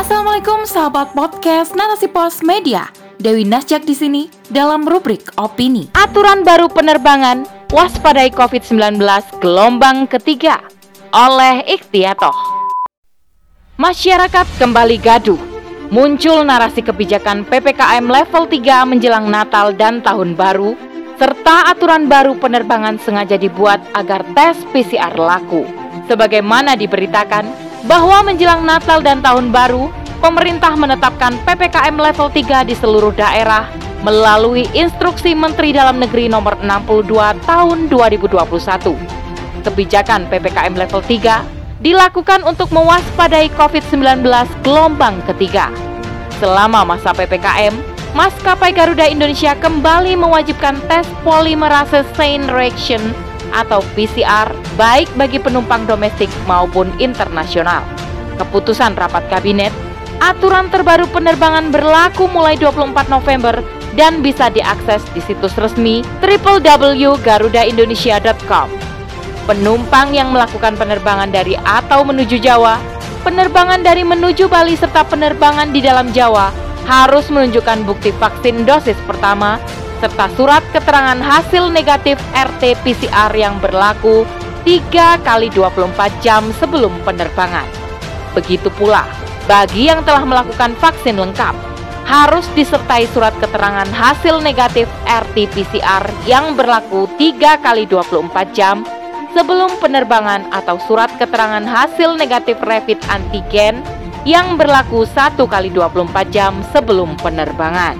Assalamualaikum sahabat podcast Narasi Pos Media. Dewi Nasjak di sini dalam rubrik opini. Aturan baru penerbangan waspadai COVID-19 gelombang ketiga oleh Ikhtiatoh. Masyarakat kembali gaduh. Muncul narasi kebijakan PPKM level 3 menjelang Natal dan Tahun Baru serta aturan baru penerbangan sengaja dibuat agar tes PCR laku. Sebagaimana diberitakan bahwa menjelang Natal dan Tahun Baru, pemerintah menetapkan PPKM level 3 di seluruh daerah melalui instruksi Menteri Dalam Negeri nomor 62 tahun 2021. Kebijakan PPKM level 3 dilakukan untuk mewaspadai COVID-19 gelombang ketiga. Selama masa PPKM, maskapai Garuda Indonesia kembali mewajibkan tes polymerase chain reaction atau PCR baik bagi penumpang domestik maupun internasional. Keputusan rapat kabinet, aturan terbaru penerbangan berlaku mulai 24 November dan bisa diakses di situs resmi www.garudaindonesia.com. Penumpang yang melakukan penerbangan dari atau menuju Jawa, penerbangan dari menuju Bali serta penerbangan di dalam Jawa harus menunjukkan bukti vaksin dosis pertama serta surat keterangan hasil negatif RT-PCR yang berlaku 3 kali 24 jam sebelum penerbangan. Begitu pula bagi yang telah melakukan vaksin lengkap harus disertai surat keterangan hasil negatif RT-PCR yang berlaku 3 kali 24 jam sebelum penerbangan atau surat keterangan hasil negatif rapid antigen yang berlaku 1 kali 24 jam sebelum penerbangan.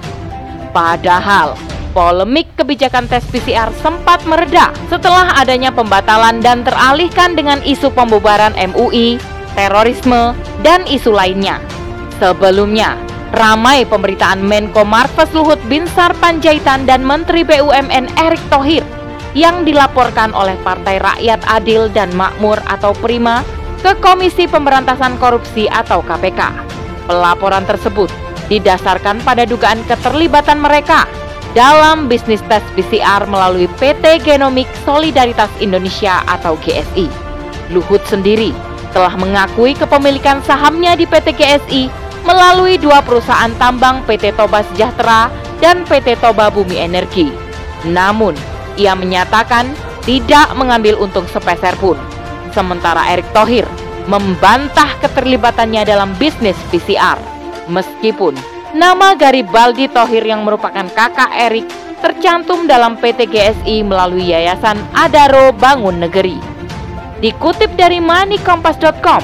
Padahal, polemik kebijakan tes PCR sempat mereda setelah adanya pembatalan dan teralihkan dengan isu pembubaran MUI, terorisme, dan isu lainnya. Sebelumnya, ramai pemberitaan Menko Marves Luhut Binsar Panjaitan dan Menteri BUMN Erick Thohir yang dilaporkan oleh Partai Rakyat Adil dan Makmur atau Prima ke Komisi Pemberantasan Korupsi atau KPK. Pelaporan tersebut didasarkan pada dugaan keterlibatan mereka dalam bisnis tes PCR melalui PT Genomik Solidaritas Indonesia atau GSI. Luhut sendiri telah mengakui kepemilikan sahamnya di PT GSI melalui dua perusahaan tambang PT Toba Sejahtera dan PT Toba Bumi Energi. Namun, ia menyatakan tidak mengambil untung sepeser pun. Sementara Erick Thohir membantah keterlibatannya dalam bisnis PCR. Meskipun nama Garibaldi Thohir yang merupakan kakak Erick tercantum dalam PT GSI melalui Yayasan Adaro Bangun Negeri. Dikutip dari moneykompas.com,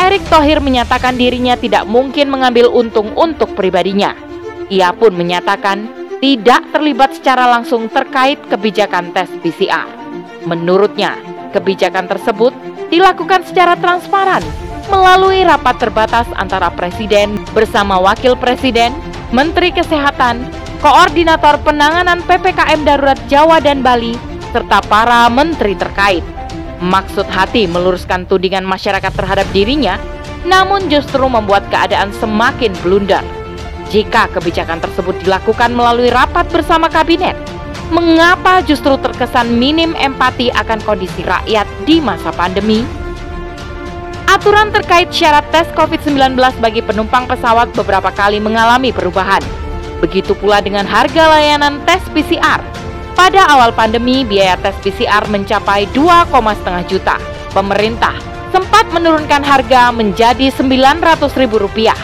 Erick Thohir menyatakan dirinya tidak mungkin mengambil untung untuk pribadinya. Ia pun menyatakan tidak terlibat secara langsung terkait kebijakan tes PCR. Menurutnya, kebijakan tersebut dilakukan secara transparan melalui rapat terbatas antara presiden bersama wakil presiden, menteri kesehatan, koordinator penanganan PPKM darurat Jawa dan Bali, serta para menteri terkait maksud hati meluruskan tudingan masyarakat terhadap dirinya, namun justru membuat keadaan semakin blunder. Jika kebijakan tersebut dilakukan melalui rapat bersama kabinet, mengapa justru terkesan minim empati akan kondisi rakyat di masa pandemi? Aturan terkait syarat tes COVID-19 bagi penumpang pesawat beberapa kali mengalami perubahan. Begitu pula dengan harga layanan tes PCR pada awal pandemi, biaya tes PCR mencapai 2,5 juta. Pemerintah sempat menurunkan harga menjadi Rp900.000.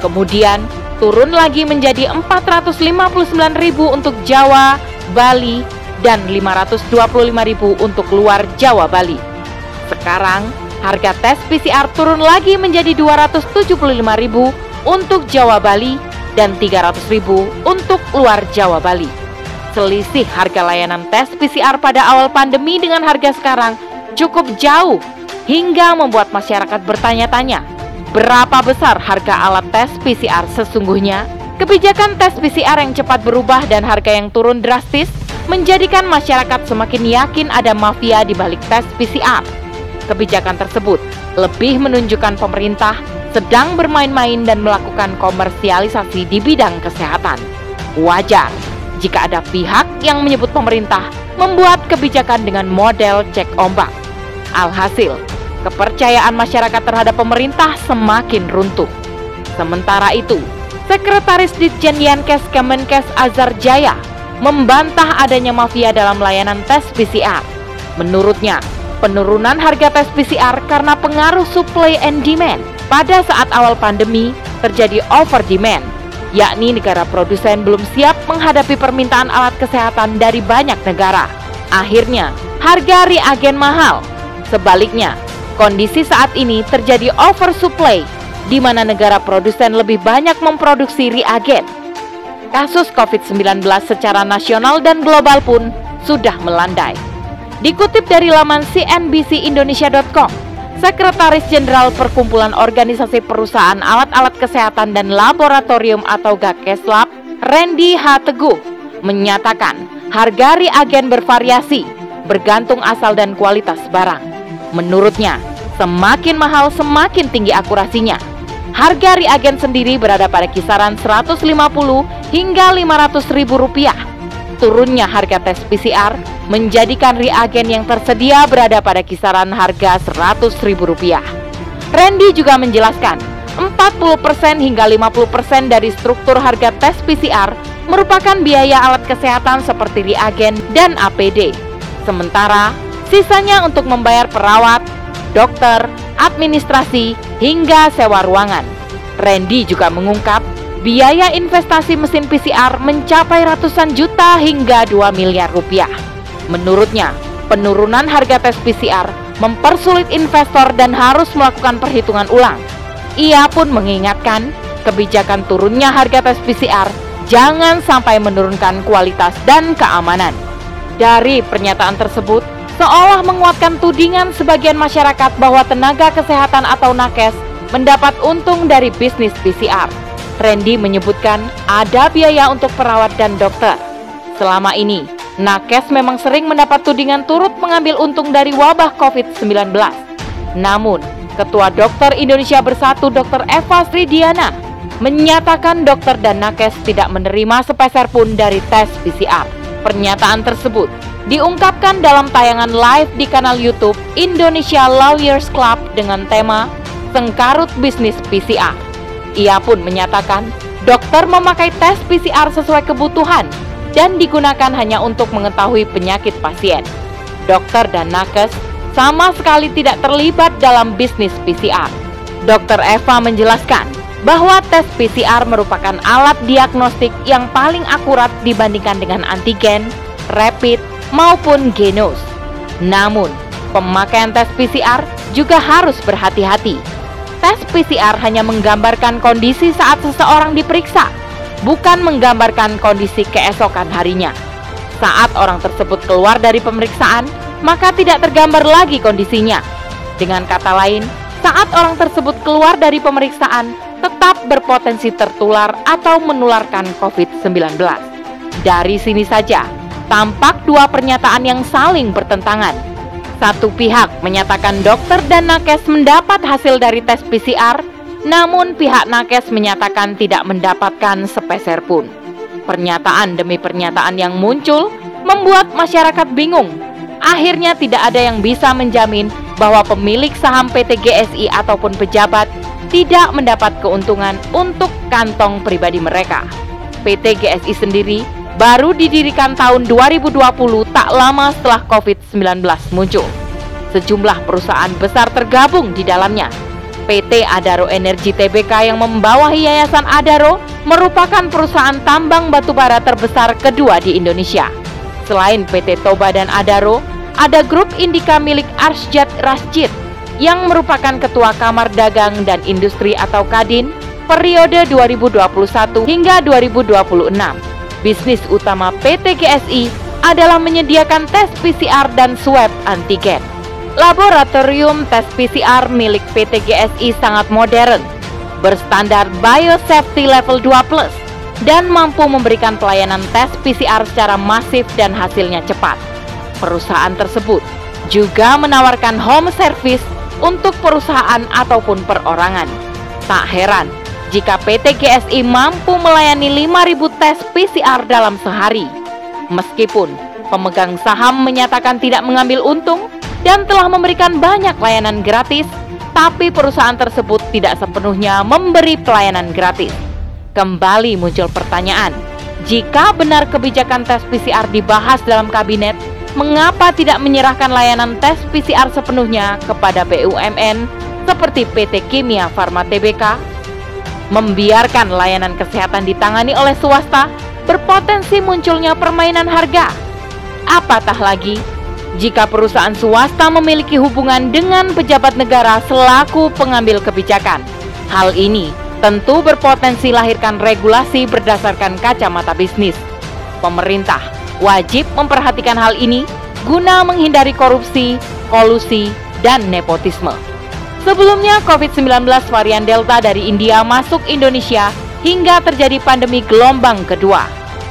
Kemudian turun lagi menjadi Rp459.000 untuk Jawa, Bali, dan Rp525.000 untuk luar Jawa Bali. Sekarang, harga tes PCR turun lagi menjadi Rp275.000 untuk Jawa Bali dan Rp300.000 untuk luar Jawa Bali. Selisih harga layanan tes PCR pada awal pandemi dengan harga sekarang cukup jauh hingga membuat masyarakat bertanya-tanya berapa besar harga alat tes PCR sesungguhnya. Kebijakan tes PCR yang cepat berubah dan harga yang turun drastis menjadikan masyarakat semakin yakin ada mafia di balik tes PCR. Kebijakan tersebut lebih menunjukkan pemerintah sedang bermain-main dan melakukan komersialisasi di bidang kesehatan. Wajar jika ada pihak yang menyebut pemerintah membuat kebijakan dengan model cek ombak. Alhasil, kepercayaan masyarakat terhadap pemerintah semakin runtuh. Sementara itu, Sekretaris Ditjen Yankes Kemenkes Azhar Jaya membantah adanya mafia dalam layanan tes PCR. Menurutnya, penurunan harga tes PCR karena pengaruh supply and demand. Pada saat awal pandemi, terjadi over demand, yakni negara produsen belum siap menghadapi permintaan alat kesehatan dari banyak negara. Akhirnya, harga reagen mahal. Sebaliknya, kondisi saat ini terjadi oversupply di mana negara produsen lebih banyak memproduksi reagen. Kasus COVID-19 secara nasional dan global pun sudah melandai. Dikutip dari laman cnbcindonesia.com, Sekretaris Jenderal Perkumpulan Organisasi Perusahaan Alat-alat Kesehatan dan Laboratorium atau GAKESLAB, Randy H. Teguh, menyatakan harga reagen bervariasi bergantung asal dan kualitas barang. Menurutnya, semakin mahal semakin tinggi akurasinya Harga reagen sendiri berada pada kisaran 150 hingga 500 ribu rupiah. Turunnya harga tes PCR menjadikan reagen yang tersedia berada pada kisaran harga 100 ribu rupiah. Randy juga menjelaskan, 40% hingga 50% dari struktur harga tes PCR merupakan biaya alat kesehatan seperti reagen dan APD. Sementara, sisanya untuk membayar perawat, dokter, administrasi, hingga sewa ruangan. Randy juga mengungkap biaya investasi mesin PCR mencapai ratusan juta hingga 2 miliar rupiah. Menurutnya, penurunan harga tes PCR mempersulit investor dan harus melakukan perhitungan ulang. Ia pun mengingatkan kebijakan turunnya harga tes PCR jangan sampai menurunkan kualitas dan keamanan. Dari pernyataan tersebut, seolah menguatkan tudingan sebagian masyarakat bahwa tenaga kesehatan atau nakes mendapat untung dari bisnis PCR. Randy menyebutkan ada biaya untuk perawat dan dokter. Selama ini, nakes memang sering mendapat tudingan turut mengambil untung dari wabah COVID-19. Namun, Ketua Dokter Indonesia Bersatu Dr. Eva Sridiana menyatakan dokter dan nakes tidak menerima sepeser pun dari tes PCR. Pernyataan tersebut diungkapkan dalam tayangan live di kanal YouTube Indonesia Lawyers Club dengan tema Sengkarut Bisnis PCR. Ia pun menyatakan dokter memakai tes PCR sesuai kebutuhan dan digunakan hanya untuk mengetahui penyakit pasien. Dokter dan nakes sama sekali tidak terlibat dalam bisnis PCR. Dokter Eva menjelaskan bahwa tes PCR merupakan alat diagnostik yang paling akurat dibandingkan dengan antigen, rapid, maupun genos. Namun, pemakaian tes PCR juga harus berhati-hati. Tes PCR hanya menggambarkan kondisi saat seseorang diperiksa, bukan menggambarkan kondisi keesokan harinya. Saat orang tersebut keluar dari pemeriksaan, maka tidak tergambar lagi kondisinya. Dengan kata lain, saat orang tersebut keluar dari pemeriksaan, tetap berpotensi tertular atau menularkan COVID-19. Dari sini saja, tampak dua pernyataan yang saling bertentangan. Satu pihak menyatakan dokter dan nakes mendapat hasil dari tes PCR, namun pihak nakes menyatakan tidak mendapatkan sepeser pun. Pernyataan demi pernyataan yang muncul membuat masyarakat bingung. Akhirnya tidak ada yang bisa menjamin bahwa pemilik saham PT GSI ataupun pejabat tidak mendapat keuntungan untuk kantong pribadi mereka. PT GSI sendiri baru didirikan tahun 2020 tak lama setelah COVID-19 muncul. Sejumlah perusahaan besar tergabung di dalamnya. PT Adaro Energi Tbk yang membawahi Yayasan Adaro merupakan perusahaan tambang batubara terbesar kedua di Indonesia. Selain PT Toba dan Adaro, ada grup Indika milik Arsjad Rasjid yang merupakan Ketua Kamar Dagang dan Industri atau Kadin periode 2021 hingga 2026. Bisnis utama PT GSI adalah menyediakan tes PCR dan swab antigen. Laboratorium tes PCR milik PT GSI sangat modern, berstandar biosafety level 2+, dan mampu memberikan pelayanan tes PCR secara masif dan hasilnya cepat. Perusahaan tersebut juga menawarkan home service untuk perusahaan ataupun perorangan. Tak heran jika PT GSI mampu melayani 5.000 tes PCR dalam sehari. Meskipun pemegang saham menyatakan tidak mengambil untung dan telah memberikan banyak layanan gratis, tapi perusahaan tersebut tidak sepenuhnya memberi pelayanan gratis. Kembali muncul pertanyaan, jika benar kebijakan tes PCR dibahas dalam kabinet, mengapa tidak menyerahkan layanan tes PCR sepenuhnya kepada BUMN seperti PT Kimia Farma Tbk? Membiarkan layanan kesehatan ditangani oleh swasta berpotensi munculnya permainan harga. Apatah lagi jika perusahaan swasta memiliki hubungan dengan pejabat negara selaku pengambil kebijakan. Hal ini tentu berpotensi lahirkan regulasi berdasarkan kacamata bisnis. Pemerintah wajib memperhatikan hal ini guna menghindari korupsi, kolusi, dan nepotisme. Sebelumnya, COVID-19 varian Delta dari India masuk Indonesia hingga terjadi pandemi gelombang kedua.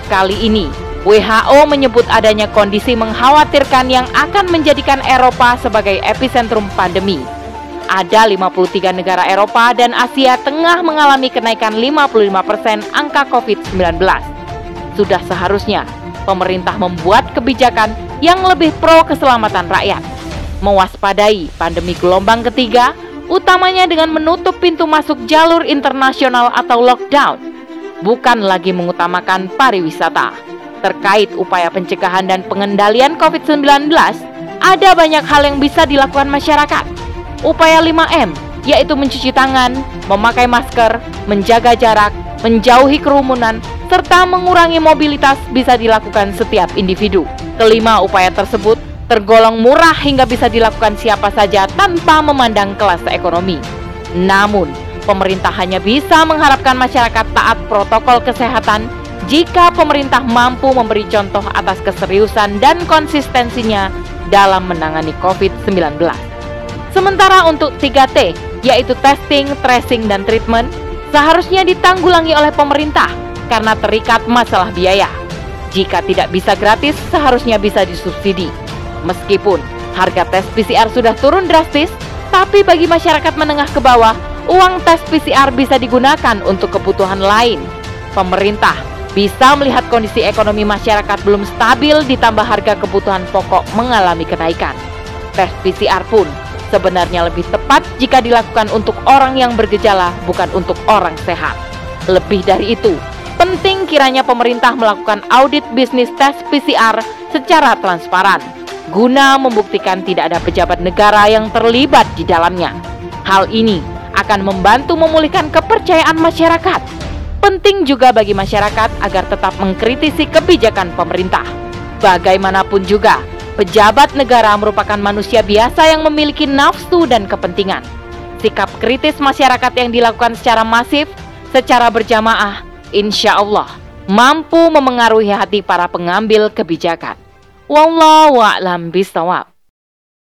Kali ini, WHO menyebut adanya kondisi mengkhawatirkan yang akan menjadikan Eropa sebagai epicentrum pandemi. Ada 53 negara Eropa dan Asia tengah mengalami kenaikan 55% angka COVID-19. Sudah seharusnya pemerintah membuat kebijakan yang lebih pro keselamatan rakyat. Mewaspadai pandemi gelombang ketiga, utamanya dengan menutup pintu masuk jalur internasional atau lockdown, bukan lagi mengutamakan pariwisata terkait upaya pencegahan dan pengendalian COVID-19, ada banyak hal yang bisa dilakukan masyarakat. Upaya 5M, yaitu mencuci tangan, memakai masker, menjaga jarak, menjauhi kerumunan, serta mengurangi mobilitas bisa dilakukan setiap individu. Kelima upaya tersebut tergolong murah hingga bisa dilakukan siapa saja tanpa memandang kelas ekonomi. Namun, pemerintah hanya bisa mengharapkan masyarakat taat protokol kesehatan jika pemerintah mampu memberi contoh atas keseriusan dan konsistensinya dalam menangani COVID-19. Sementara untuk 3T, yaitu testing, tracing, dan treatment, seharusnya ditanggulangi oleh pemerintah karena terikat masalah biaya. Jika tidak bisa gratis, seharusnya bisa disubsidi. Meskipun harga tes PCR sudah turun drastis, tapi bagi masyarakat menengah ke bawah, uang tes PCR bisa digunakan untuk kebutuhan lain. Pemerintah bisa melihat kondisi ekonomi masyarakat belum stabil ditambah harga kebutuhan pokok mengalami kenaikan. Tes PCR pun sebenarnya lebih tepat jika dilakukan untuk orang yang bergejala bukan untuk orang sehat. Lebih dari itu, penting kiranya pemerintah melakukan audit bisnis tes PCR secara transparan guna membuktikan tidak ada pejabat negara yang terlibat di dalamnya. Hal ini akan membantu memulihkan kepercayaan masyarakat Penting juga bagi masyarakat agar tetap mengkritisi kebijakan pemerintah. Bagaimanapun juga, pejabat negara merupakan manusia biasa yang memiliki nafsu dan kepentingan. Sikap kritis masyarakat yang dilakukan secara masif, secara berjamaah, insya Allah mampu memengaruhi hati para pengambil kebijakan. วงล้อวะลำบิสวะ